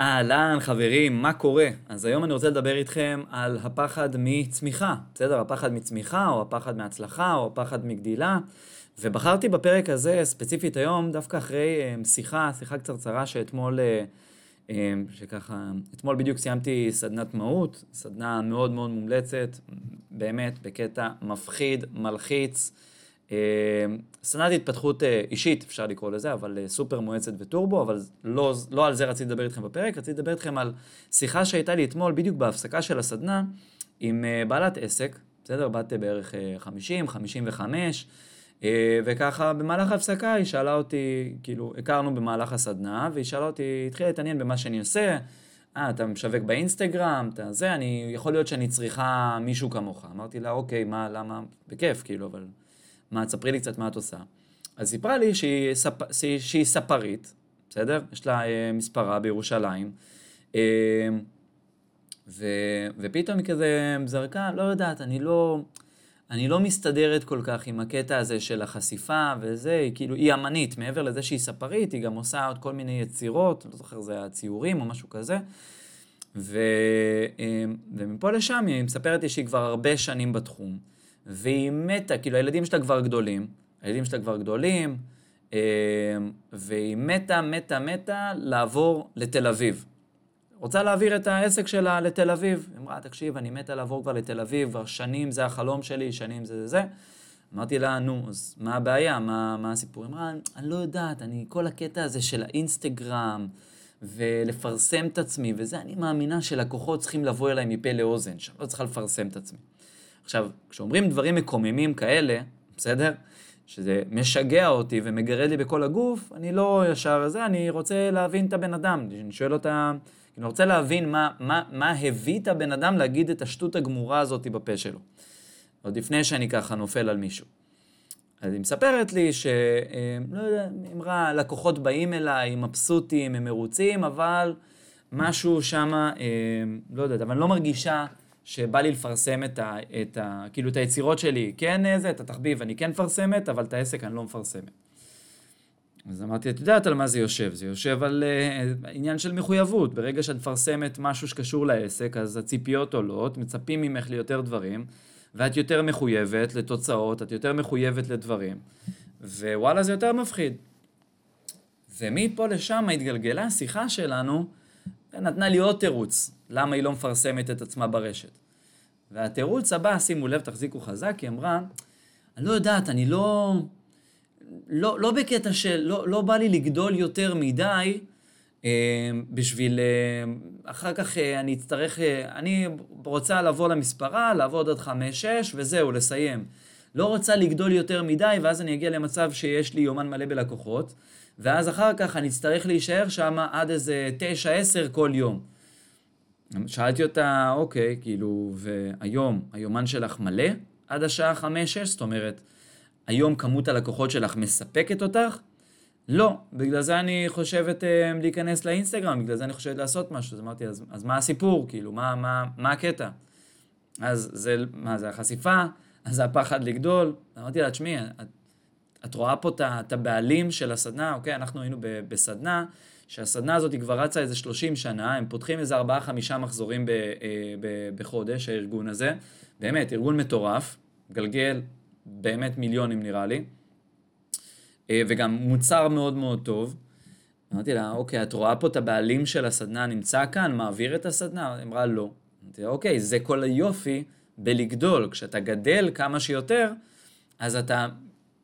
אהלן, חברים, מה קורה? אז היום אני רוצה לדבר איתכם על הפחד מצמיחה, בסדר? הפחד מצמיחה, או הפחד מהצלחה, או הפחד מגדילה. ובחרתי בפרק הזה, ספציפית היום, דווקא אחרי um, שיחה, שיחה קצרצרה שאתמול, uh, um, שככה, אתמול בדיוק סיימתי סדנת מהות, סדנה מאוד מאוד מומלצת, באמת, בקטע מפחיד, מלחיץ. אה, סדנת התפתחות אה, אישית, אפשר לקרוא לזה, אבל אה, סופר מואצת וטורבו, אבל לא, לא על זה רציתי לדבר איתכם בפרק, רציתי לדבר איתכם על שיחה שהייתה לי אתמול, בדיוק בהפסקה של הסדנה, עם בעלת עסק, בסדר? בת בערך 50, 55, וככה במהלך ההפסקה היא שאלה אותי, כאילו, הכרנו במהלך הסדנה, והיא שאלה אותי, התחילה להתעניין במה שאני עושה, אה, אתה משווק באינסטגרם, אתה זה, אני, יכול להיות שאני צריכה מישהו כמוך. אמרתי לה, אוקיי, מה, למה, בכיף, כאילו, אבל... מה, תספרי לי קצת מה את עושה. אז סיפרה לי שהיא, ספ... שהיא ספרית, בסדר? יש לה אה, מספרה בירושלים. אה, ו... ופתאום היא כזה זרקה, לא יודעת, אני לא, אני לא מסתדרת כל כך עם הקטע הזה של החשיפה וזה, היא כאילו, היא אמנית, מעבר לזה שהיא ספרית, היא גם עושה עוד כל מיני יצירות, לא זוכר, זה הציורים או משהו כזה. ו... אה, ומפה לשם היא מספרת לי שהיא כבר הרבה שנים בתחום. והיא מתה, כאילו הילדים שלה כבר גדולים, הילדים שלה כבר גדולים, אה, והיא מתה, מתה, מתה לעבור לתל אביב. רוצה להעביר את העסק שלה לתל אביב. היא אמרה, תקשיב, אני מתה לעבור כבר לתל אביב, כבר שנים זה החלום שלי, שנים זה זה זה. אמרתי לה, נו, אז מה הבעיה? מה, מה הסיפור? היא אמרה, אני לא יודעת, אני, כל הקטע הזה של האינסטגרם, ולפרסם את עצמי וזה, אני מאמינה שלקוחות צריכים לבוא אליי מפה לאוזן, שאני לא צריכה לפרסם את עצמי. עכשיו, כשאומרים דברים מקוממים כאלה, בסדר? שזה משגע אותי ומגרד לי בכל הגוף, אני לא ישר זה, אני רוצה להבין את הבן אדם. אני שואל אותה, אני רוצה להבין מה, מה, מה הביא את הבן אדם להגיד את השטות הגמורה הזאת בפה שלו. עוד לפני שאני ככה נופל על מישהו. אז היא מספרת לי ש... אה, לא יודע, אמרה, לקוחות באים אליי, מבסוטים, הם מרוצים, אבל משהו שמה, אה, לא יודעת, אבל אני לא מרגישה שבא לי לפרסם את ה... את ה כאילו, את היצירות שלי, כן זה, את התחביב אני כן מפרסמת, אבל את העסק אני לא מפרסמת. אז אמרתי, את יודעת על מה זה יושב? זה יושב על uh, עניין של מחויבות. ברגע שאת מפרסמת משהו שקשור לעסק, אז הציפיות עולות, מצפים ממך ליותר דברים, ואת יותר מחויבת לתוצאות, את יותר מחויבת לדברים, ווואלה, זה יותר מפחיד. ומפה לשם התגלגלה השיחה שלנו, ונתנה לי עוד תירוץ. למה היא לא מפרסמת את עצמה ברשת. והתירוץ הבא, שימו לב, תחזיקו חזק, היא אמרה, אני לא יודעת, אני לא... לא, לא בקטע של, לא, לא בא לי לגדול יותר מדי אה, בשביל, אה, אחר כך אה, אני אצטרך, אה, אני רוצה לבוא למספרה, לעבוד עד חמש-שש וזהו, לסיים. לא רוצה לגדול יותר מדי, ואז אני אגיע למצב שיש לי יומן מלא בלקוחות, ואז אחר כך אני אצטרך להישאר שם עד איזה תשע-עשר כל יום. שאלתי אותה, אוקיי, כאילו, והיום היומן שלך מלא עד השעה חמש-שש? זאת אומרת, היום כמות הלקוחות שלך מספקת אותך? לא, בגלל זה אני חושבת אה, להיכנס לאינסטגרם, בגלל זה אני חושבת לעשות משהו. אז אמרתי, אז, אז מה הסיפור? כאילו, מה, מה, מה הקטע? אז זה, מה זה החשיפה? אז זה הפחד לגדול? אמרתי לה, תשמעי, את, את רואה פה את הבעלים של הסדנה, אוקיי, אנחנו היינו בסדנה, שהסדנה הזאת היא כבר רצה איזה 30 שנה, הם פותחים איזה 4-5 מחזורים ב, אה, ב, בחודש, הארגון הזה. באמת, ארגון מטורף, גלגל באמת מיליונים נראה לי, אה, וגם מוצר מאוד מאוד טוב. אמרתי לה, אוקיי, את רואה פה את הבעלים של הסדנה נמצא כאן, מעביר את הסדנה? היא אמרה, לא. אמרתי לה, אוקיי, זה כל היופי בלגדול. כשאתה גדל כמה שיותר, אז אתה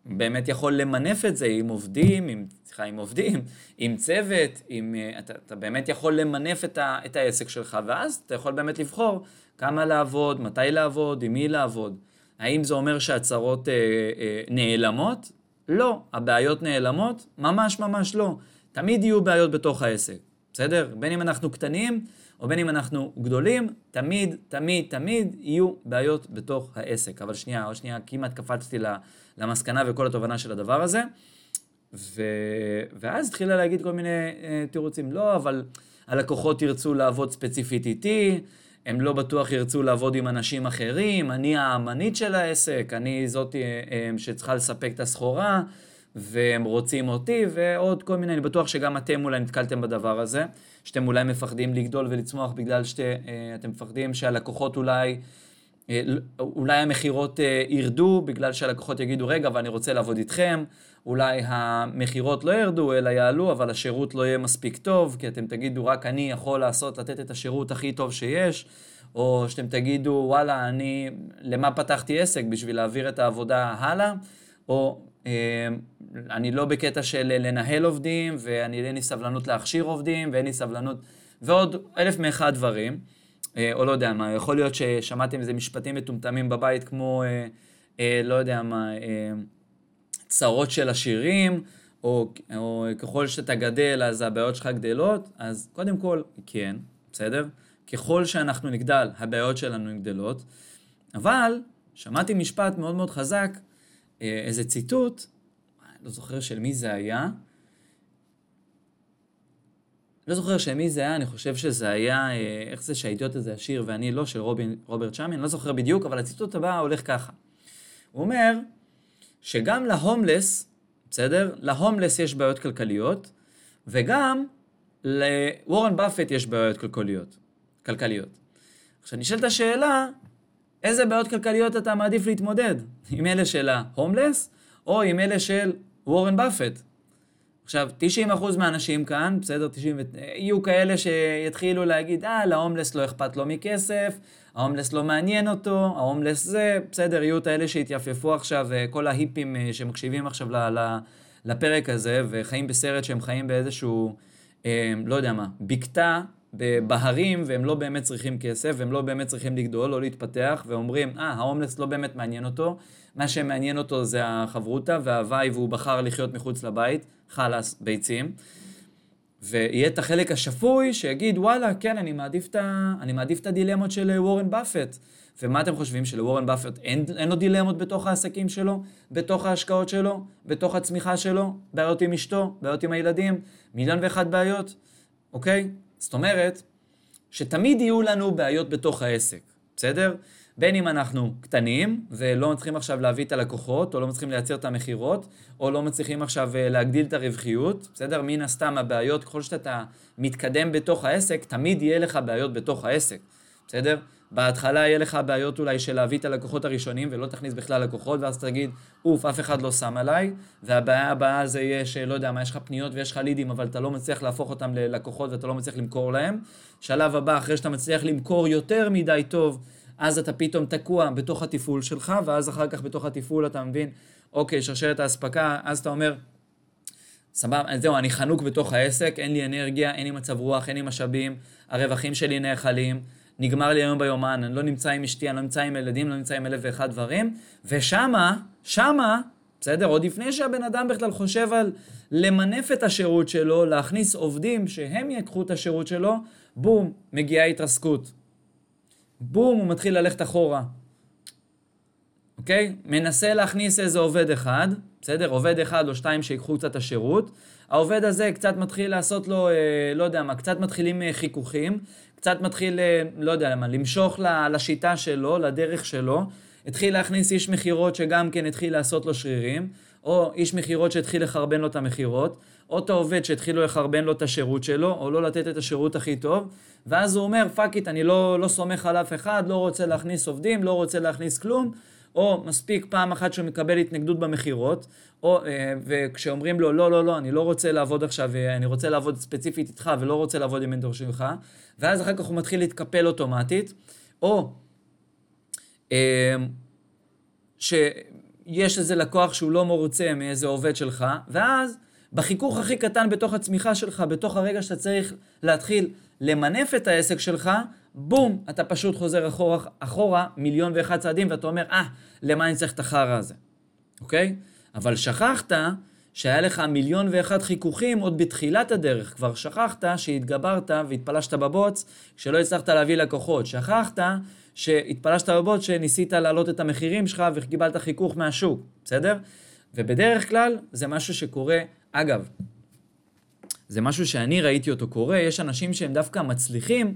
באמת יכול למנף את זה עם עובדים, עם, סליחה, עם עובדים, עם צוות, עם, אה, אתה, אתה באמת יכול למנף את, ה, את העסק שלך, ואז אתה יכול באמת לבחור כמה לעבוד, מתי לעבוד, עם מי לעבוד. האם זה אומר שהצרות אה, אה, נעלמות? לא. הבעיות נעלמות? ממש ממש לא. תמיד יהיו בעיות בתוך העסק, בסדר? בין אם אנחנו קטנים או בין אם אנחנו גדולים, תמיד, תמיד, תמיד יהיו בעיות בתוך העסק. אבל שנייה, עוד שנייה, כמעט קפצתי למסקנה וכל התובנה של הדבר הזה. ו... ואז התחילה להגיד כל מיני uh, תירוצים. לא, אבל הלקוחות ירצו לעבוד ספציפית איתי, הם לא בטוח ירצו לעבוד עם אנשים אחרים, אני האמנית של העסק, אני זאתי uh, שצריכה לספק את הסחורה, והם רוצים אותי, ועוד כל מיני, אני בטוח שגם אתם אולי נתקלתם בדבר הזה, שאתם אולי מפחדים לגדול ולצמוח בגלל שאתם מפחדים שהלקוחות אולי... אה, אולי המכירות אה, ירדו בגלל שהלקוחות יגידו, רגע, ואני רוצה לעבוד איתכם, אולי המכירות לא ירדו אלא יעלו, אבל השירות לא יהיה מספיק טוב, כי אתם תגידו, רק אני יכול לעשות, לתת את השירות הכי טוב שיש, או שאתם תגידו, וואלה, אני, למה פתחתי עסק? בשביל להעביר את העבודה הלאה, או אה, אני לא בקטע של לנהל עובדים, ואני אין לי סבלנות להכשיר עובדים, ואין לי סבלנות, ועוד אלף מאחד דברים. אה, או לא יודע מה, יכול להיות ששמעתם איזה משפטים מטומטמים בבית, כמו, אה, אה, לא יודע מה, צרות של עשירים, או, או ככל שאתה גדל אז הבעיות שלך גדלות, אז קודם כל, כן, בסדר? ככל שאנחנו נגדל, הבעיות שלנו גדלות, אבל שמעתי משפט מאוד מאוד חזק, איזה ציטוט, לא זוכר של מי זה היה, לא זוכר של מי זה היה, אני חושב שזה היה, אה, איך זה שהאידיוט הזה עשיר ואני לא, של רובין, רוברט שמי, אני לא זוכר בדיוק, אבל הציטוט הבא הולך ככה. הוא אומר שגם להומלס, בסדר? להומלס יש בעיות כלכליות, וגם לוורן באפט יש בעיות כלכליות. כלכליות. עכשיו נשאלת השאלה, איזה בעיות כלכליות אתה מעדיף להתמודד? עם אלה של ההומלס, או עם אלה של וורן באפט? עכשיו, 90% מהאנשים כאן, בסדר, 90, יהיו כאלה שיתחילו להגיד, אה, להומלס לא אכפת לו מכסף, ההומלס לא מעניין אותו, ההומלס זה, בסדר, יהיו את האלה שהתייפפו עכשיו, אה, כל ההיפים אה, שמקשיבים עכשיו ל, ל, לפרק הזה, וחיים בסרט שהם חיים באיזשהו, אה, לא יודע מה, בקתה בהרים, והם לא באמת צריכים כסף, והם לא באמת צריכים לגדול, לא להתפתח, ואומרים, אה, ההומלס לא באמת מעניין אותו, מה שמעניין אותו זה החברותא וההוואי, והוא בחר לחיות מחוץ לבית, חלאס, ביצים. ויהיה את החלק השפוי שיגיד, וואלה, כן, אני מעדיף את, ה... אני מעדיף את הדילמות של וורן באפט. ומה אתם חושבים, שלוורן באפט אין, אין לו דילמות בתוך העסקים שלו, בתוך ההשקעות שלו, בתוך הצמיחה שלו, בעיות עם אשתו, בעיות עם הילדים, מיליון ואחת בעיות, אוקיי? זאת אומרת, שתמיד יהיו לנו בעיות בתוך העסק, בסדר? בין אם אנחנו קטנים ולא מצליחים עכשיו להביא את הלקוחות, או לא מצליחים לייצר את המכירות, או לא מצליחים עכשיו אה, להגדיל את הרווחיות, בסדר? מן הסתם הבעיות, ככל שאתה מתקדם בתוך העסק, תמיד יהיה לך בעיות בתוך העסק, בסדר? בהתחלה יהיה לך בעיות אולי של להביא את הלקוחות הראשונים ולא תכניס בכלל לקוחות, ואז תגיד, אוף, אף אחד לא שם עליי, והבעיה הבאה זה יהיה שלא יודע מה, יש לך פניות ויש לך לידים, אבל אתה לא מצליח להפוך אותם ללקוחות ואתה לא מצליח למכור להם. שלב הבא, אחרי שאתה מצליח למכור יותר מדי טוב, אז אתה פתאום תקוע בתוך התפעול שלך, ואז אחר כך בתוך התפעול אתה מבין, אוקיי, שרשרת האספקה, אז אתה אומר, סבבה, זהו, אני חנוק בתוך העסק, אין לי אנרגיה, אין לי מצב רוח, אין לי משאבים, הרווחים שלי נאכלים, נגמר לי היום ביומן, אני לא נמצא עם אשתי, אני לא נמצא עם ילדים, לא נמצא עם אלף ואחד דברים, ושמה, שמה, בסדר, עוד לפני שהבן אדם בכלל חושב על למנף את השירות שלו, להכניס עובדים שהם ייקחו את השירות שלו, בום, מגיעה התרסקות. בום, הוא מתחיל ללכת אחורה. אוקיי? מנסה להכניס איזה עובד אחד, בסדר? עובד אחד או שתיים שיקחו קצת השירות. העובד הזה קצת מתחיל לעשות לו, אה, לא יודע מה, קצת מתחילים אה, חיכוכים, קצת מתחיל, אה, לא יודע מה, למשוך לשיטה שלו, לדרך שלו. התחיל להכניס איש מכירות שגם כן התחיל לעשות לו שרירים, או איש מכירות שהתחיל לחרבן לו את המכירות, או את העובד שהתחילו לחרבן לו את השירות שלו, או לא לתת את השירות הכי טוב, ואז הוא אומר, fuck it, אני לא, לא סומך על אף אחד, לא רוצה להכניס עובדים, לא רוצה להכניס כלום, או מספיק פעם אחת שהוא מקבל התנגדות במכירות, או, אה, וכשאומרים לו, לא, לא, לא, אני לא רוצה לעבוד עכשיו, אה, אני רוצה לעבוד ספציפית איתך ולא רוצה לעבוד עם מנטור שלך, ואז אחר כך הוא מתחיל להתקפל אוטומטית, או אה, שיש איזה לקוח שהוא לא מרוצה מאיזה עובד שלך, ואז בחיכוך הכי קטן בתוך הצמיחה שלך, בתוך הרגע שאתה צריך להתחיל למנף את העסק שלך, בום, אתה פשוט חוזר אחורה, אחורה מיליון ואחד צעדים, ואתה אומר, אה, למה אני צריך את החרא הזה, אוקיי? אבל שכחת שהיה לך מיליון ואחד חיכוכים עוד בתחילת הדרך. כבר שכחת שהתגברת והתפלשת בבוץ שלא הצלחת להביא לקוחות. שכחת שהתפלשת בבוץ שניסית להעלות את המחירים שלך וקיבלת חיכוך מהשוק, בסדר? ובדרך כלל זה משהו שקורה, אגב, זה משהו שאני ראיתי אותו קורה, יש אנשים שהם דווקא מצליחים,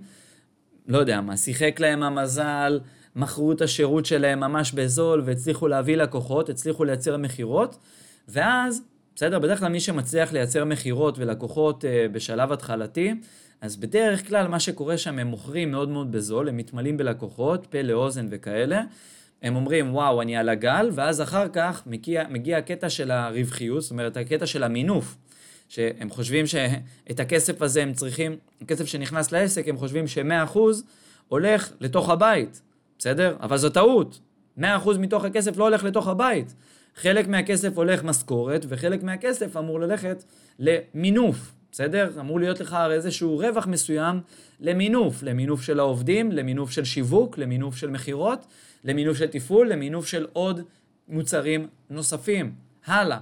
לא יודע מה, שיחק להם המזל, מכרו את השירות שלהם ממש בזול והצליחו להביא לקוחות, הצליחו לייצר מכירות, ואז בסדר? בדרך כלל מי שמצליח לייצר מכירות ולקוחות אה, בשלב התחלתי, אז בדרך כלל מה שקורה שם, הם מוכרים מאוד מאוד בזול, הם מתמלאים בלקוחות, פה לאוזן וכאלה. הם אומרים, וואו, אני על הגל, ואז אחר כך מגיע, מגיע הקטע של הרווחיות, זאת אומרת, הקטע של המינוף. שהם חושבים שאת הכסף הזה הם צריכים, הכסף שנכנס לעסק, הם חושבים ש-100% הולך לתוך הבית, בסדר? אבל זו טעות. 100% מתוך הכסף לא הולך לתוך הבית. חלק מהכסף הולך משכורת, וחלק מהכסף אמור ללכת למינוף, בסדר? אמור להיות לך איזשהו רווח מסוים למינוף, למינוף של העובדים, למינוף של שיווק, למינוף של מכירות, למינוף של תפעול, למינוף של עוד מוצרים נוספים. הלאה.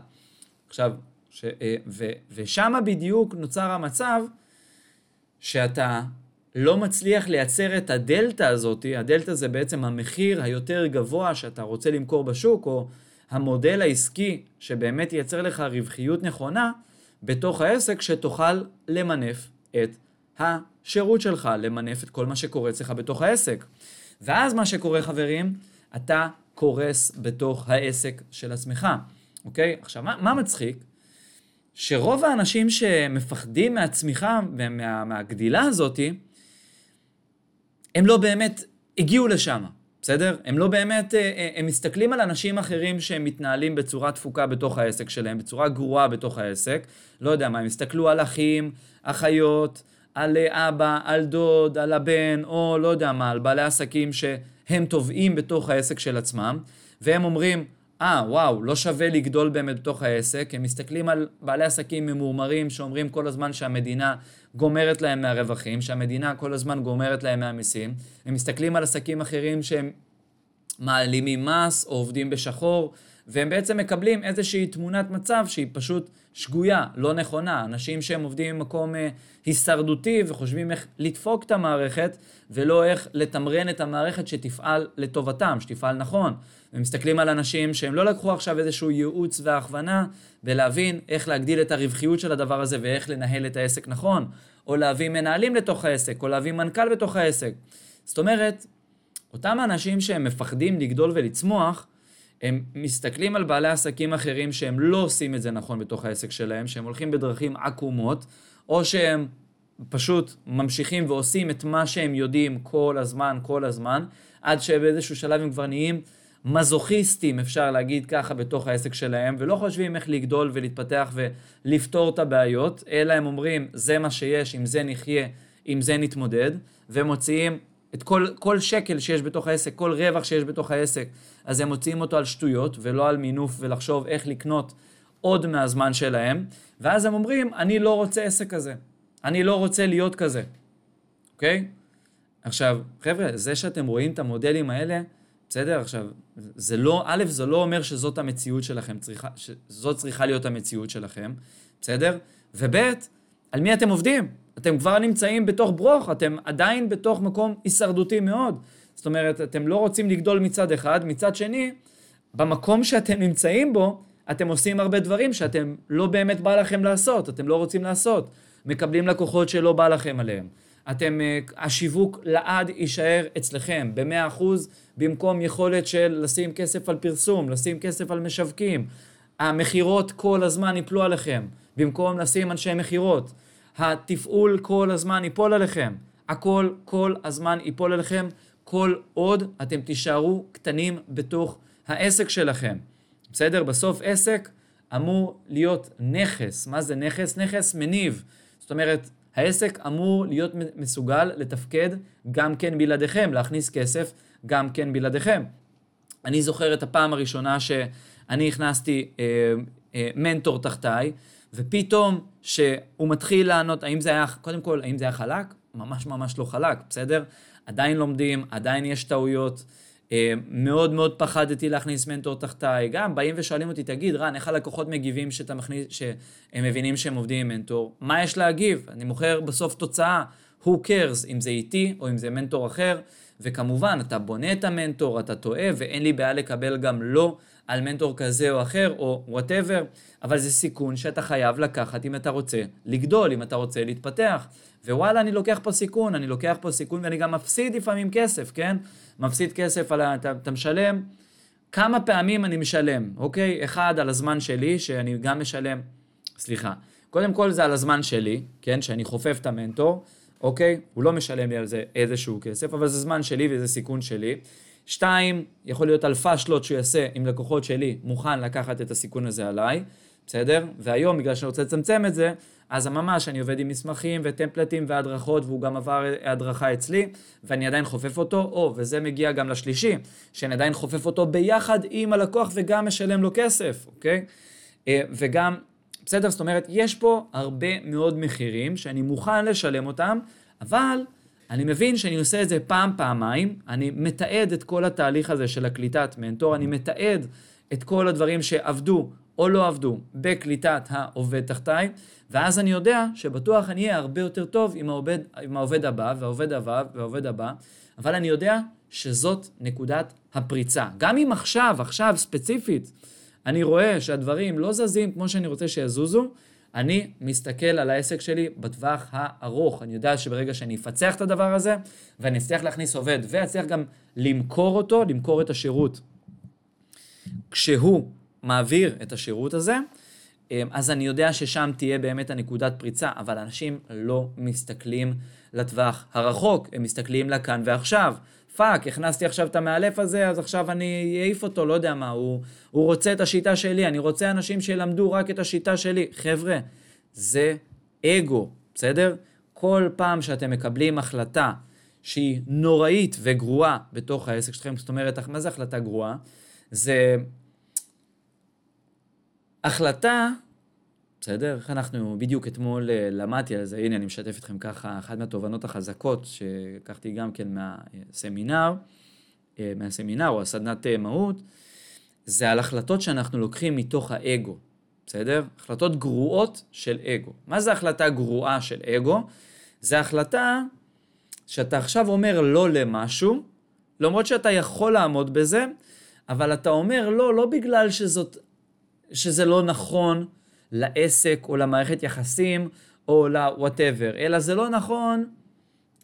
עכשיו, ש, אה, ו, ושם בדיוק נוצר המצב שאתה לא מצליח לייצר את הדלתא הזאת, הדלתא זה בעצם המחיר היותר גבוה שאתה רוצה למכור בשוק, או המודל העסקי שבאמת ייצר לך רווחיות נכונה בתוך העסק, שתוכל למנף את השירות שלך, למנף את כל מה שקורה אצלך בתוך העסק. ואז מה שקורה, חברים, אתה קורס בתוך העסק של עצמך, אוקיי? עכשיו, מה, מה מצחיק? שרוב האנשים שמפחדים מהצמיחה ומהגדילה הזאתי, הם לא באמת הגיעו לשם, בסדר? הם לא באמת, אה, אה, הם מסתכלים על אנשים אחרים שהם מתנהלים בצורה תפוקה בתוך העסק שלהם, בצורה גרועה בתוך העסק, לא יודע מה, הם הסתכלו על אחים, אחיות, על אבא, על דוד, על הבן, או לא יודע מה, על בעלי עסקים שהם טובעים בתוך העסק של עצמם, והם אומרים, אה, וואו, לא שווה לגדול באמת בתוך העסק. הם מסתכלים על בעלי עסקים ממורמרים שאומרים כל הזמן שהמדינה גומרת להם מהרווחים, שהמדינה כל הזמן גומרת להם מהמיסים. הם מסתכלים על עסקים אחרים שהם מעלימים מס או עובדים בשחור, והם בעצם מקבלים איזושהי תמונת מצב שהיא פשוט שגויה, לא נכונה. אנשים שהם עובדים במקום אה, הישרדותי וחושבים איך לדפוק את המערכת, ולא איך לתמרן את המערכת שתפעל לטובתם, שתפעל נכון. ומסתכלים על אנשים שהם לא לקחו עכשיו איזשהו ייעוץ והכוונה בלהבין איך להגדיל את הרווחיות של הדבר הזה ואיך לנהל את העסק נכון, או להביא מנהלים לתוך העסק, או להביא מנכ"ל בתוך העסק. זאת אומרת, אותם אנשים שהם מפחדים לגדול ולצמוח, הם מסתכלים על בעלי עסקים אחרים שהם לא עושים את זה נכון בתוך העסק שלהם, שהם הולכים בדרכים עקומות, או שהם פשוט ממשיכים ועושים את מה שהם יודעים כל הזמן, כל הזמן, עד שבאיזשהו שלב הם כבר נהיים מזוכיסטים, אפשר להגיד ככה, בתוך העסק שלהם, ולא חושבים איך לגדול ולהתפתח ולפתור את הבעיות, אלא הם אומרים, זה מה שיש, עם זה נחיה, עם זה נתמודד, ומוציאים את כל, כל שקל שיש בתוך העסק, כל רווח שיש בתוך העסק, אז הם מוציאים אותו על שטויות, ולא על מינוף ולחשוב איך לקנות עוד מהזמן שלהם, ואז הם אומרים, אני לא רוצה עסק כזה, אני לא רוצה להיות כזה, אוקיי? עכשיו, חבר'ה, זה שאתם רואים את המודלים האלה, בסדר? עכשיו, זה לא, א', זה לא אומר שזאת המציאות שלכם, צריכה, שזאת צריכה להיות המציאות שלכם, בסדר? וב', על מי אתם עובדים? אתם כבר נמצאים בתוך ברוך, אתם עדיין בתוך מקום הישרדותי מאוד. זאת אומרת, אתם לא רוצים לגדול מצד אחד, מצד שני, במקום שאתם נמצאים בו, אתם עושים הרבה דברים שאתם לא באמת בא לכם לעשות, אתם לא רוצים לעשות. מקבלים לקוחות שלא בא לכם עליהם. אתם, אה, השיווק לעד יישאר אצלכם, ב-100% במקום יכולת של לשים כסף על פרסום, לשים כסף על משווקים. המכירות כל הזמן ייפלו עליכם, במקום לשים אנשי מכירות. התפעול כל הזמן ייפול עליכם. הכל כל הזמן ייפול עליכם, כל עוד אתם תישארו קטנים בתוך העסק שלכם. בסדר? בסוף עסק אמור להיות נכס. מה זה נכס? נכס מניב. זאת אומרת, העסק אמור להיות מסוגל לתפקד גם כן בלעדיכם, להכניס כסף גם כן בלעדיכם. אני זוכר את הפעם הראשונה שאני הכנסתי אה, אה, מנטור תחתיי, ופתאום שהוא מתחיל לענות, האם זה היה, קודם כל, האם זה היה חלק? ממש ממש לא חלק, בסדר? עדיין לומדים, עדיין יש טעויות. אה, מאוד מאוד פחדתי להכניס מנטור תחתיי. גם באים ושואלים אותי, תגיד, רן, איך הלקוחות מגיבים שאתה מכניס, שהם מבינים שהם עובדים עם מנטור? מה יש להגיב? אני מוכר בסוף תוצאה, who cares, אם זה איתי או אם זה מנטור אחר. וכמובן, אתה בונה את המנטור, אתה טועה, ואין לי בעיה לקבל גם לא על מנטור כזה או אחר, או whatever, אבל זה סיכון שאתה חייב לקחת אם אתה רוצה לגדול, אם אתה רוצה להתפתח. ווואלה, אני לוקח פה סיכון, אני לוקח פה סיכון ואני גם מפסיד לפעמים כסף, כן? מפסיד כסף, על ה... אתה, אתה משלם כמה פעמים אני משלם, אוקיי? אחד, על הזמן שלי, שאני גם משלם, סליחה. קודם כל זה על הזמן שלי, כן? שאני חופף את המנטור, אוקיי? הוא לא משלם לי על זה איזשהו כסף, אבל זה זמן שלי וזה סיכון שלי. שתיים, יכול להיות על פאשלות שהוא יעשה עם לקוחות שלי, מוכן לקחת את הסיכון הזה עליי, בסדר? והיום, בגלל שאני רוצה לצמצם את זה, אז ממש אני עובד עם מסמכים וטמפלטים והדרכות, והוא גם עבר הדרכה אצלי, ואני עדיין חופף אותו, או, וזה מגיע גם לשלישי, שאני עדיין חופף אותו ביחד עם הלקוח וגם משלם לו כסף, אוקיי? אה, וגם, בסדר? זאת אומרת, יש פה הרבה מאוד מחירים שאני מוכן לשלם אותם, אבל אני מבין שאני עושה את זה פעם, פעמיים, אני מתעד את כל התהליך הזה של הקליטת מנטור, אני מתעד את כל הדברים שעבדו או לא עבדו בקליטת העובד תחתיי, ואז אני יודע שבטוח אני אהיה הרבה יותר טוב עם העובד, עם העובד הבא, והעובד הבא, והעובד הבא, אבל אני יודע שזאת נקודת הפריצה. גם אם עכשיו, עכשיו ספציפית, אני רואה שהדברים לא זזים כמו שאני רוצה שיזוזו, אני מסתכל על העסק שלי בטווח הארוך. אני יודע שברגע שאני אפצח את הדבר הזה, ואני אצליח להכניס עובד, ואצליח גם למכור אותו, למכור את השירות, כשהוא מעביר את השירות הזה, אמ, אז אני יודע ששם תהיה באמת הנקודת פריצה, אבל אנשים לא מסתכלים לטווח הרחוק, הם מסתכלים לכאן ועכשיו. fuck, הכנסתי עכשיו את המאלף הזה, אז עכשיו אני אעיף אותו, לא יודע מה, הוא, הוא רוצה את השיטה שלי, אני רוצה אנשים שילמדו רק את השיטה שלי. חבר'ה, זה אגו, בסדר? כל פעם שאתם מקבלים החלטה שהיא נוראית וגרועה בתוך העסק שלכם, זאת אומרת, מה זה החלטה גרועה? זה החלטה, בסדר? איך אנחנו, בדיוק אתמול אה, למדתי על זה, הנה אני משתף אתכם ככה, אחת מהתובנות החזקות שלקחתי גם כן מהסמינר, אה, מהסמינר או הסדנת אה, מהות, זה על החלטות שאנחנו לוקחים מתוך האגו, בסדר? החלטות גרועות של אגו. מה זה החלטה גרועה של אגו? זה החלטה שאתה עכשיו אומר לא למשהו, למרות שאתה יכול לעמוד בזה, אבל אתה אומר לא, לא בגלל שזאת שזה לא נכון לעסק או למערכת יחסים או ל-whatever, אלא זה לא נכון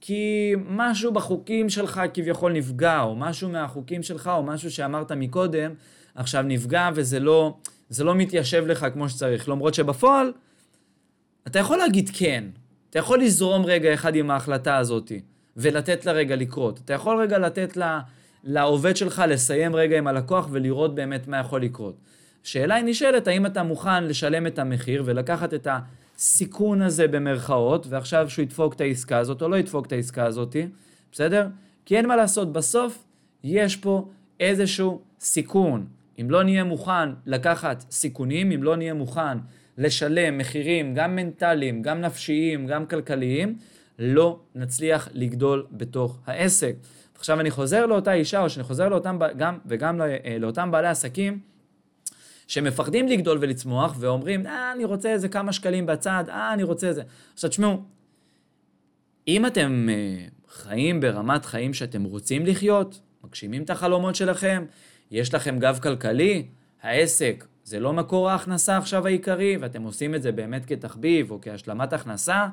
כי משהו בחוקים שלך כביכול נפגע, או משהו מהחוקים שלך, או משהו שאמרת מקודם, עכשיו נפגע וזה לא, לא מתיישב לך כמו שצריך. למרות שבפועל, אתה יכול להגיד כן. אתה יכול לזרום רגע אחד עם ההחלטה הזאת, ולתת לה רגע לקרות. אתה יכול רגע לתת לה, לעובד שלך לסיים רגע עם הלקוח ולראות באמת מה יכול לקרות. שאלה היא נשאלת, האם אתה מוכן לשלם את המחיר ולקחת את הסיכון הזה במרכאות, ועכשיו שהוא ידפוק את העסקה הזאת או לא ידפוק את העסקה הזאת, בסדר? כי אין מה לעשות, בסוף יש פה איזשהו סיכון. אם לא נהיה מוכן לקחת סיכונים, אם לא נהיה מוכן לשלם מחירים גם מנטליים, גם נפשיים, גם כלכליים, לא נצליח לגדול בתוך העסק. עכשיו אני חוזר לאותה אישה, או שאני חוזר לאותם, גם, וגם אה, לאותם בעלי עסקים, שמפחדים לגדול ולצמוח, ואומרים, אה, אני רוצה איזה כמה שקלים בצד, אה, אני רוצה איזה... עכשיו תשמעו, אם אתם אה, חיים ברמת חיים שאתם רוצים לחיות, מגשימים את החלומות שלכם, יש לכם גב כלכלי, העסק זה לא מקור ההכנסה עכשיו העיקרי, ואתם עושים את זה באמת כתחביב או כהשלמת הכנסה,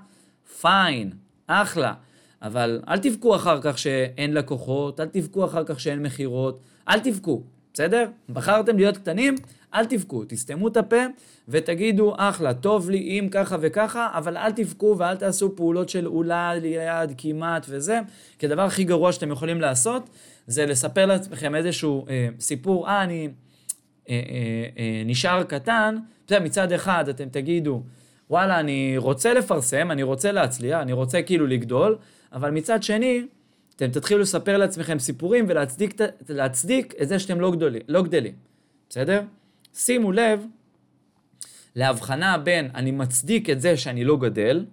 פיין, אחלה. אבל אל תבכו אחר כך שאין לקוחות, אל תבכו אחר כך שאין מכירות, אל תבכו, בסדר? בחרתם להיות קטנים, אל תבכו, תסתמו את הפה ותגידו, אחלה, טוב לי אם ככה וככה, אבל אל תבכו ואל תעשו פעולות של אולי, ליד, כמעט וזה, כי הדבר הכי גרוע שאתם יכולים לעשות, זה לספר לעצמכם איזשהו אה, סיפור, אה, אני אה, אה, אה, נשאר קטן, בסדר, מצד אחד אתם תגידו, וואלה, אני רוצה לפרסם, אני רוצה להצליח, אני רוצה כאילו לגדול, אבל מצד שני, אתם תתחילו לספר לעצמכם סיפורים ולהצדיק את זה שאתם לא, גדולים, לא גדלים, בסדר? שימו לב להבחנה בין אני מצדיק את זה שאני לא גדל,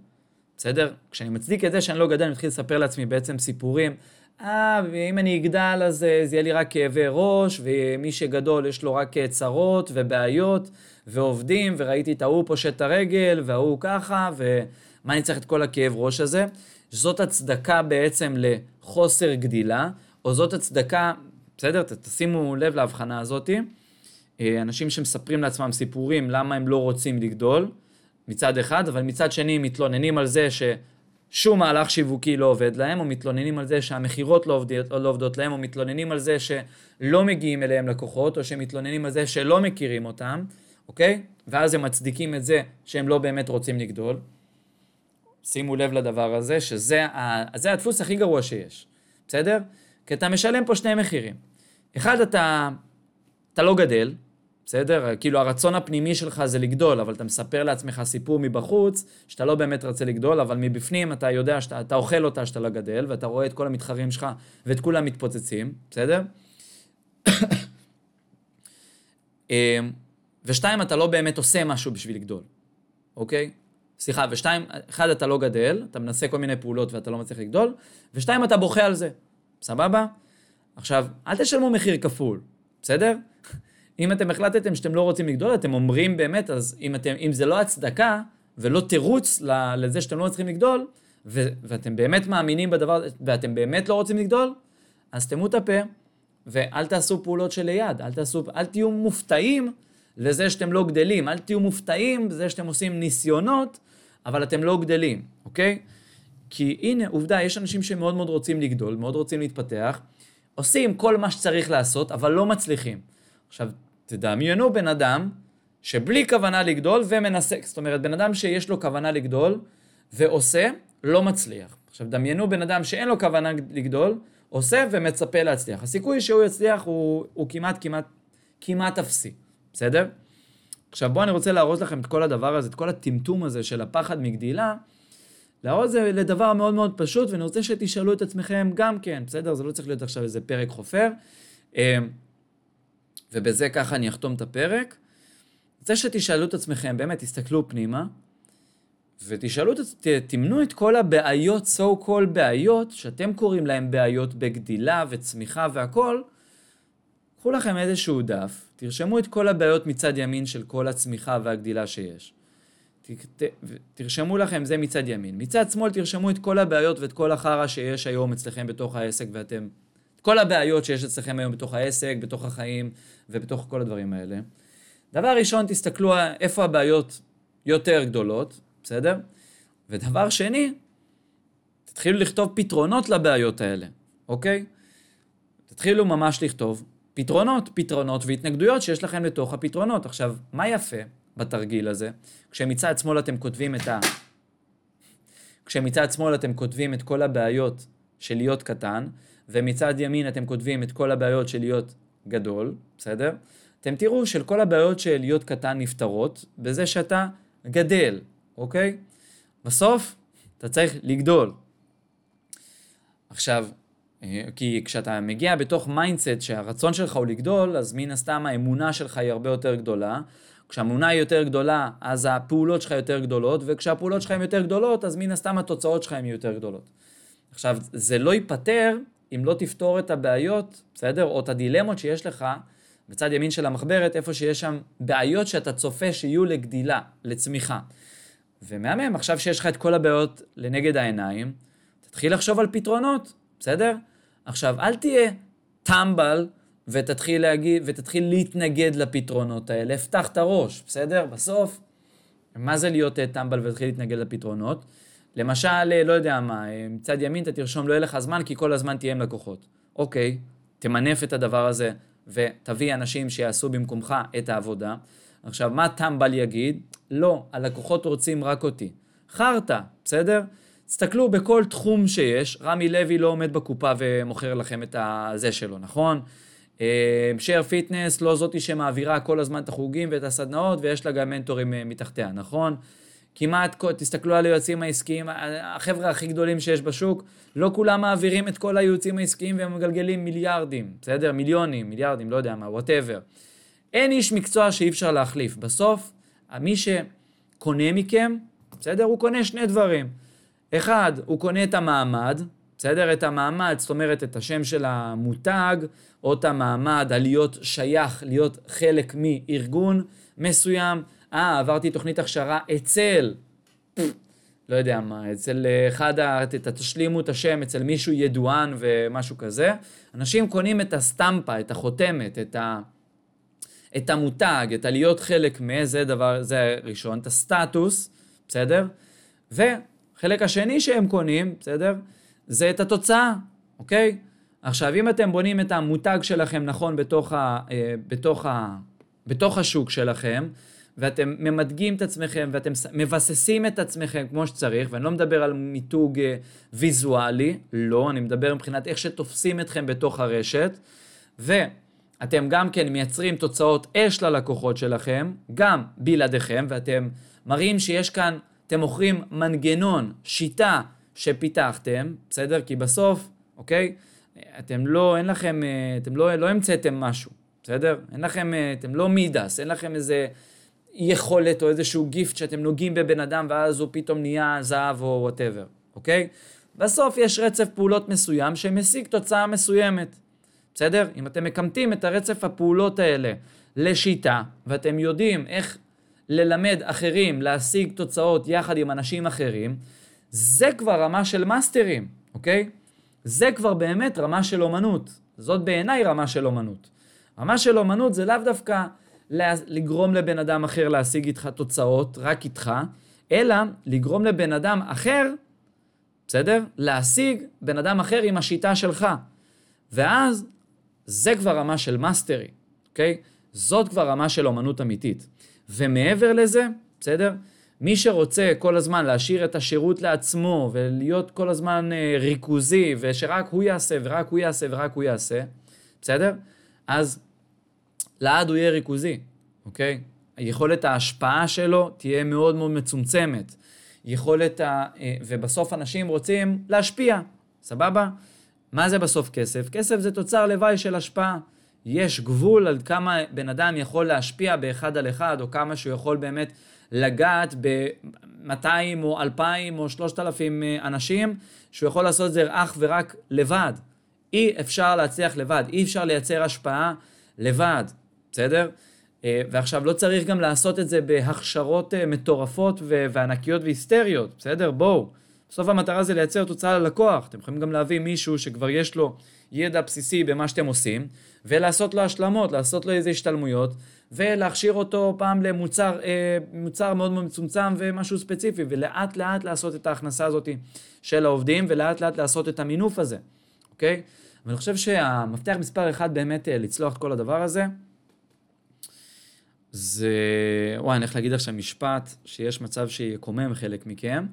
בסדר? כשאני מצדיק את זה שאני לא גדל, אני מתחיל לספר לעצמי בעצם סיפורים. אה, ואם אני אגדל אז אה, זה יהיה לי רק כאבי ראש, ומי שגדול יש לו רק צרות ובעיות, ועובדים, וראיתי את ההוא פושט את הרגל, וההוא ככה, ומה אני צריך את כל הכאב ראש הזה? זאת הצדקה בעצם לחוסר גדילה, או זאת הצדקה, בסדר? תשימו לב להבחנה הזאתי. אה, אנשים שמספרים לעצמם סיפורים למה הם לא רוצים לגדול, מצד אחד, אבל מצד שני מתלוננים על זה ש, שום מהלך שיווקי לא עובד להם, או מתלוננים על זה שהמכירות לא, לא עובדות להם, או מתלוננים על זה שלא מגיעים אליהם לקוחות, או שמתלוננים על זה שלא מכירים אותם, אוקיי? ואז הם מצדיקים את זה שהם לא באמת רוצים לגדול. שימו לב לדבר הזה, שזה זה הדפוס הכי גרוע שיש, בסדר? כי אתה משלם פה שני מחירים. אחד, אתה, אתה לא גדל, בסדר? כאילו הרצון הפנימי שלך זה לגדול, אבל אתה מספר לעצמך סיפור מבחוץ, שאתה לא באמת רוצה לגדול, אבל מבפנים אתה יודע שאתה אוכל אותה שאתה לא גדל, ואתה רואה את כל המתחרים שלך ואת כולם מתפוצצים, בסדר? אמ, ושתיים, אתה לא באמת עושה משהו בשביל לגדול, אוקיי? סליחה, ושתיים, אחד, אתה לא גדל, אתה מנסה כל מיני פעולות ואתה לא מצליח לגדול, ושתיים, אתה בוכה על זה, סבבה? עכשיו, אל תשלמו מחיר כפול, בסדר? אם אתם החלטתם שאתם לא רוצים לגדול, אתם אומרים באמת, אז אם, אתם, אם זה לא הצדקה ולא תירוץ לזה שאתם לא צריכים לגדול, ו, ואתם באמת מאמינים בדבר, ואתם באמת לא רוצים לגדול, אז תמו את הפה, ואל תעשו פעולות שליד, אל תעשו, אל תהיו מופתעים לזה שאתם לא גדלים, אל תהיו מופתעים לזה שאתם עושים ניסיונות, אבל אתם לא גדלים, אוקיי? כי הנה, עובדה, יש אנשים שמאוד מאוד רוצים לגדול, מאוד רוצים להתפתח, עושים כל מה שצריך לעשות, אבל לא מצליחים. עכשיו, תדמיינו בן אדם שבלי כוונה לגדול ומנסה, זאת אומרת, בן אדם שיש לו כוונה לגדול ועושה, לא מצליח. עכשיו, דמיינו בן אדם שאין לו כוונה לגדול, עושה ומצפה להצליח. הסיכוי שהוא יצליח הוא, הוא כמעט, כמעט, כמעט אפסי, בסדר? עכשיו, בואו אני רוצה להראות לכם את כל הדבר הזה, את כל הטמטום הזה של הפחד מגדילה, להראות זה לדבר מאוד מאוד פשוט, ואני רוצה שתשאלו את עצמכם גם כן, בסדר? זה לא צריך להיות עכשיו איזה פרק חופר. ובזה ככה אני אחתום את הפרק. רוצה שתשאלו את עצמכם, באמת, תסתכלו פנימה, ותשאלו, ת, תמנו את כל הבעיות, so called בעיות, שאתם קוראים להם בעיות בגדילה וצמיחה והכל, קחו לכם איזשהו דף, תרשמו את כל הבעיות מצד ימין של כל הצמיחה והגדילה שיש. ת, ת, תרשמו לכם זה מצד ימין. מצד שמאל תרשמו את כל הבעיות ואת כל החרא שיש היום אצלכם בתוך העסק ואתם כל הבעיות שיש אצלכם היום בתוך העסק, בתוך החיים ובתוך כל הדברים האלה. דבר ראשון, תסתכלו איפה הבעיות יותר גדולות, בסדר? ודבר שני, תתחילו לכתוב פתרונות לבעיות האלה, אוקיי? תתחילו ממש לכתוב פתרונות, פתרונות והתנגדויות שיש לכם לתוך הפתרונות. עכשיו, מה יפה בתרגיל הזה? כשמצד שמאל אתם כותבים את ה... כשמצד שמאל אתם כותבים את כל הבעיות של להיות קטן, ומצד ימין אתם כותבים את כל הבעיות של להיות גדול, בסדר? אתם תראו שכל הבעיות של להיות קטן נפתרות בזה שאתה גדל, אוקיי? בסוף אתה צריך לגדול. עכשיו, אה, כי כשאתה מגיע בתוך mindset שהרצון שלך הוא לגדול, אז מן הסתם האמונה שלך היא הרבה יותר גדולה. כשהאמונה היא יותר גדולה, אז הפעולות שלך יותר גדולות, וכשהפעולות שלך הן יותר גדולות, אז מן הסתם התוצאות שלך הן יותר גדולות. עכשיו, זה לא ייפתר אם לא תפתור את הבעיות, בסדר? או את הדילמות שיש לך בצד ימין של המחברת, איפה שיש שם בעיות שאתה צופה שיהיו לגדילה, לצמיחה. ומהמם, עכשיו שיש לך את כל הבעיות לנגד העיניים, תתחיל לחשוב על פתרונות, בסדר? עכשיו, אל תהיה טמבל ותתחיל להגיד, ותתחיל להתנגד לפתרונות האלה, פתח את הראש, בסדר? בסוף, מה זה להיות טמבל ותתחיל להתנגד לפתרונות? למשל, אה, לא יודע מה, אה, מצד ימין אתה תרשום לא יהיה לך זמן כי כל הזמן תהיה עם לקוחות. אוקיי, תמנף את הדבר הזה ותביא אנשים שיעשו במקומך את העבודה. עכשיו, מה טמבל יגיד? לא, הלקוחות רוצים רק אותי. חרטא, בסדר? תסתכלו בכל תחום שיש, רמי לוי לא עומד בקופה ומוכר לכם את הזה שלו, נכון? שייר אה, פיטנס לא זאתי שמעבירה כל הזמן את החוגים ואת הסדנאות ויש לה גם מנטורים מתחתיה, נכון? כמעט, תסתכלו על היועצים העסקיים, החבר'ה הכי גדולים שיש בשוק, לא כולם מעבירים את כל הייעוצים העסקיים והם מגלגלים מיליארדים, בסדר? מיליונים, מיליארדים, לא יודע מה, וואטאבר. אין איש מקצוע שאי אפשר להחליף. בסוף, מי שקונה מכם, בסדר? הוא קונה שני דברים. אחד, הוא קונה את המעמד, בסדר? את המעמד, זאת אומרת, את השם של המותג, או את המעמד, הלהיות שייך, להיות חלק מארגון מסוים. אה, עברתי תוכנית הכשרה אצל, לא יודע מה, אצל אחד, ה... תשלימו את השם אצל מישהו ידוען ומשהו כזה. אנשים קונים את הסטמפה, את החותמת, את, ה... את המותג, את הלהיות חלק מזה דבר, זה ראשון, את הסטטוס, בסדר? ו... החלק השני שהם קונים, בסדר? זה את התוצאה, אוקיי? עכשיו, אם אתם בונים את המותג שלכם נכון בתוך, ה, אה, בתוך, ה, בתוך השוק שלכם, ואתם ממדגים את עצמכם ואתם מבססים את עצמכם כמו שצריך, ואני לא מדבר על מיתוג אה, ויזואלי, לא, אני מדבר מבחינת איך שתופסים אתכם בתוך הרשת, ואתם גם כן מייצרים תוצאות אש ללקוחות שלכם, גם בלעדיכם, ואתם מראים שיש כאן, אתם מוכרים מנגנון, שיטה שפיתחתם, בסדר? כי בסוף, אוקיי? אתם לא, אין לכם, אה, אתם לא, לא המצאתם משהו, בסדר? אין לכם, אה, אתם לא מידס, אין לכם איזה יכולת או איזשהו gift שאתם נוגעים בבן אדם ואז הוא פתאום נהיה זהב או whatever, אוקיי? בסוף יש רצף פעולות מסוים שמשיג תוצאה מסוימת, בסדר? אם אתם מקמטים את הרצף הפעולות האלה לשיטה, ואתם יודעים איך ללמד אחרים להשיג תוצאות יחד עם אנשים אחרים, זה כבר רמה של מאסטרים, אוקיי? זה כבר באמת רמה של אומנות. זאת בעיניי רמה של אומנות. רמה של אומנות זה לאו דווקא לגרום לבן אדם אחר להשיג איתך תוצאות, רק איתך, אלא לגרום לבן אדם אחר, בסדר? להשיג בן אדם אחר עם השיטה שלך. ואז זה כבר רמה של mastery, אוקיי? זאת כבר רמה של אומנות אמיתית. ומעבר לזה, בסדר? מי שרוצה כל הזמן להשאיר את השירות לעצמו ולהיות כל הזמן אה, ריכוזי ושרק הוא יעשה ורק הוא יעשה ורק הוא יעשה, בסדר? אז לעד הוא יהיה ריכוזי, אוקיי? יכולת ההשפעה שלו תהיה מאוד מאוד מצומצמת. יכולת ה... אה, ובסוף אנשים רוצים להשפיע, סבבה? מה זה בסוף כסף? כסף זה תוצר לוואי של השפעה. יש גבול על כמה בן אדם יכול להשפיע באחד על אחד, או כמה שהוא יכול באמת לגעת ב-200 או 2,000 או 3,000 אה, אנשים, שהוא יכול לעשות את זה אך ורק לבד. אי אפשר להצליח לבד, אי אפשר לייצר השפעה לבד, בסדר? אה, ועכשיו, לא צריך גם לעשות את זה בהכשרות אה, מטורפות וענקיות והיסטריות, בסדר? בואו. בסוף המטרה זה לייצר תוצאה ללקוח. אתם יכולים גם להביא מישהו שכבר יש לו ידע בסיסי במה שאתם עושים, ולעשות לו השלמות, לעשות לו איזה השתלמויות, ולהכשיר אותו פעם למוצר אה, מוצר מאוד מאוד מצומצם ומשהו ספציפי, ולאט לאט לעשות את ההכנסה הזאת של העובדים, ולאט לאט לעשות את המינוף הזה, אוקיי? ואני חושב שהמפתח מספר אחד באמת לצלוח את כל הדבר הזה, זה, וואי, אני הולך להגיד עכשיו משפט שיש מצב שיקומם חלק מכם.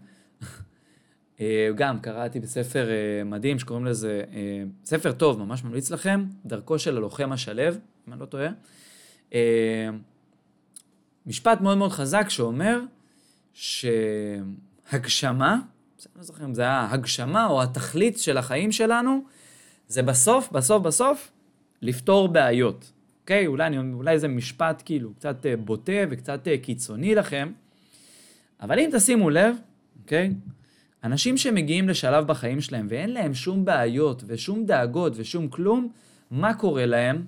אה, גם קראתי בספר אה, מדהים שקוראים לזה, אה, ספר טוב, ממש ממליץ לכם, דרכו של הלוחם השלו, אם אני לא טועה. משפט מאוד מאוד חזק שאומר שהגשמה, אני לא זוכר אם זה היה הגשמה או התכלית של החיים שלנו, זה בסוף, בסוף, בסוף, לפתור בעיות. אוקיי? אולי, אולי זה משפט כאילו קצת בוטה וקצת קיצוני לכם, אבל אם תשימו לב, אוקיי? אנשים שמגיעים לשלב בחיים שלהם ואין להם שום בעיות ושום דאגות ושום כלום, מה קורה להם?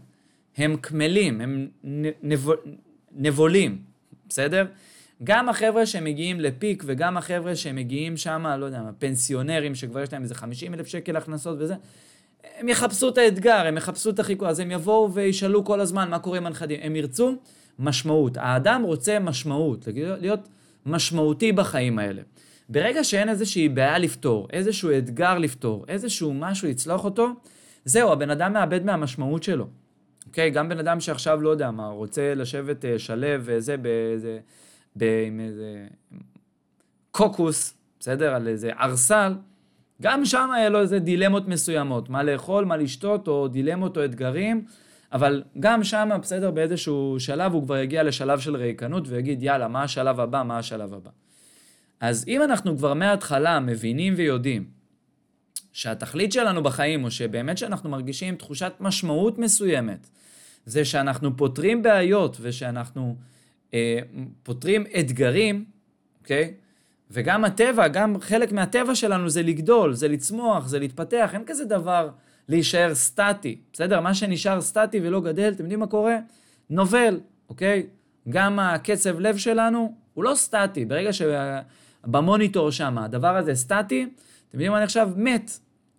הם קמלים, הם נבול, נבולים, בסדר? גם החבר'ה שמגיעים לפיק וגם החבר'ה שמגיעים שם, לא יודע, פנסיונרים שכבר יש להם איזה 50 אלף שקל הכנסות וזה, הם יחפשו את האתגר, הם יחפשו את החיקוי, אז הם יבואו וישאלו כל הזמן מה קורה עם הנכדים. הם ירצו משמעות. האדם רוצה משמעות, להיות משמעותי בחיים האלה. ברגע שאין איזושהי בעיה לפתור, איזשהו אתגר לפתור, איזשהו משהו לצלוח אותו, זהו, הבן אדם מאבד מהמשמעות שלו. אוקיי? גם בן אדם שעכשיו, לא יודע מה, רוצה לשבת uh, שלב וזה באיזה, עם איזה קוקוס, בסדר? על איזה ערסל, גם שם היה לו איזה דילמות מסוימות, מה לאכול, מה לשתות, או דילמות או אתגרים, אבל גם שם, בסדר, באיזשהו שלב הוא כבר יגיע לשלב של ריקנות ויגיד, יאללה, מה השלב הבא, מה השלב הבא. אז אם אנחנו כבר מההתחלה מבינים ויודעים שהתכלית שלנו בחיים, או שבאמת שאנחנו מרגישים תחושת משמעות מסוימת, זה שאנחנו פותרים בעיות ושאנחנו אה, פותרים אתגרים, אוקיי? וגם הטבע, גם חלק מהטבע שלנו זה לגדול, זה לצמוח, זה להתפתח, אין כזה דבר להישאר סטטי, בסדר? מה שנשאר סטטי ולא גדל, אתם יודעים מה קורה? נובל, אוקיי? גם הקצב לב שלנו הוא לא סטטי, ברגע שה... במוניטור שם, הדבר הזה סטטי, אתם יודעים מה אני עכשיו? מת,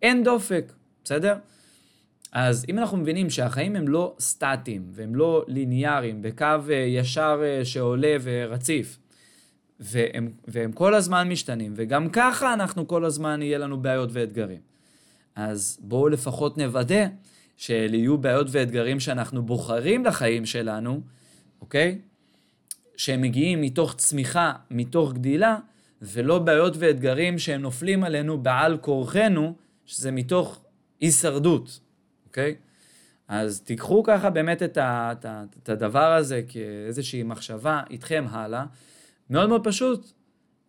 אין דופק, בסדר? אז אם אנחנו מבינים שהחיים הם לא סטטיים והם לא ליניאריים, בקו אה, ישר אה, שעולה ורציף, והם, והם כל הזמן משתנים, וגם ככה אנחנו כל הזמן יהיה לנו בעיות ואתגרים. אז בואו לפחות נוודא שאלה יהיו בעיות ואתגרים שאנחנו בוחרים לחיים שלנו, אוקיי? שהם מגיעים מתוך צמיחה, מתוך גדילה, ולא בעיות ואתגרים שהם נופלים עלינו בעל כורחנו, שזה מתוך הישרדות, אוקיי? אז תיקחו ככה באמת את, ה, את, ה, את הדבר הזה כאיזושהי מחשבה איתכם הלאה. מאוד מאוד פשוט,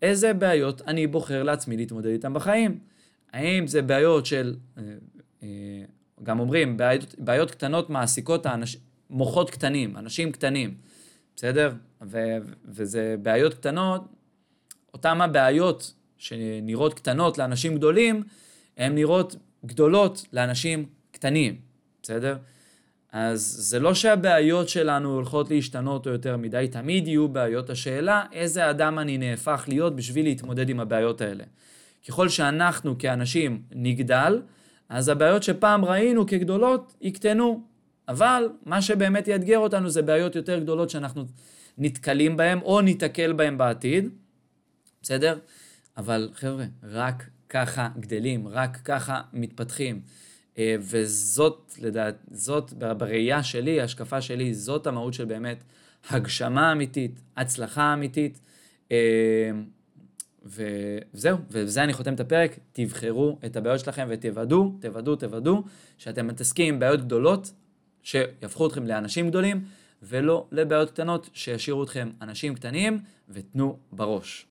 איזה בעיות אני בוחר לעצמי להתמודד איתן בחיים? האם זה בעיות של, אה, אה, גם אומרים, בעיות, בעיות קטנות מעסיקות האנש, מוחות קטנים, אנשים קטנים, בסדר? ו, וזה בעיות קטנות, אותן הבעיות שנראות קטנות לאנשים גדולים, הן נראות גדולות לאנשים קטנים, בסדר? אז זה לא שהבעיות שלנו הולכות להשתנות או יותר מדי, תמיד יהיו בעיות. השאלה, איזה אדם אני נהפך להיות בשביל להתמודד עם הבעיות האלה. ככל שאנחנו כאנשים נגדל, אז הבעיות שפעם ראינו כגדולות יקטנו. אבל מה שבאמת יאתגר אותנו זה בעיות יותר גדולות שאנחנו נתקלים בהן או ניתקל בהן בעתיד, בסדר? אבל חבר'ה, רק ככה גדלים, רק ככה מתפתחים. אה, וזאת, לדעת, זאת בראייה שלי, ההשקפה שלי, זאת המהות של באמת הגשמה אמיתית, הצלחה אמיתית. אה, וזהו, ובזה אני חותם את הפרק, תבחרו את הבעיות שלכם ותוודאו, תוודאו, תוודאו, שאתם מתעסקים עם בעיות גדולות שיהפכו אתכם לאנשים גדולים, ולא לבעיות קטנות שישאירו אתכם אנשים קטנים ותנו בראש.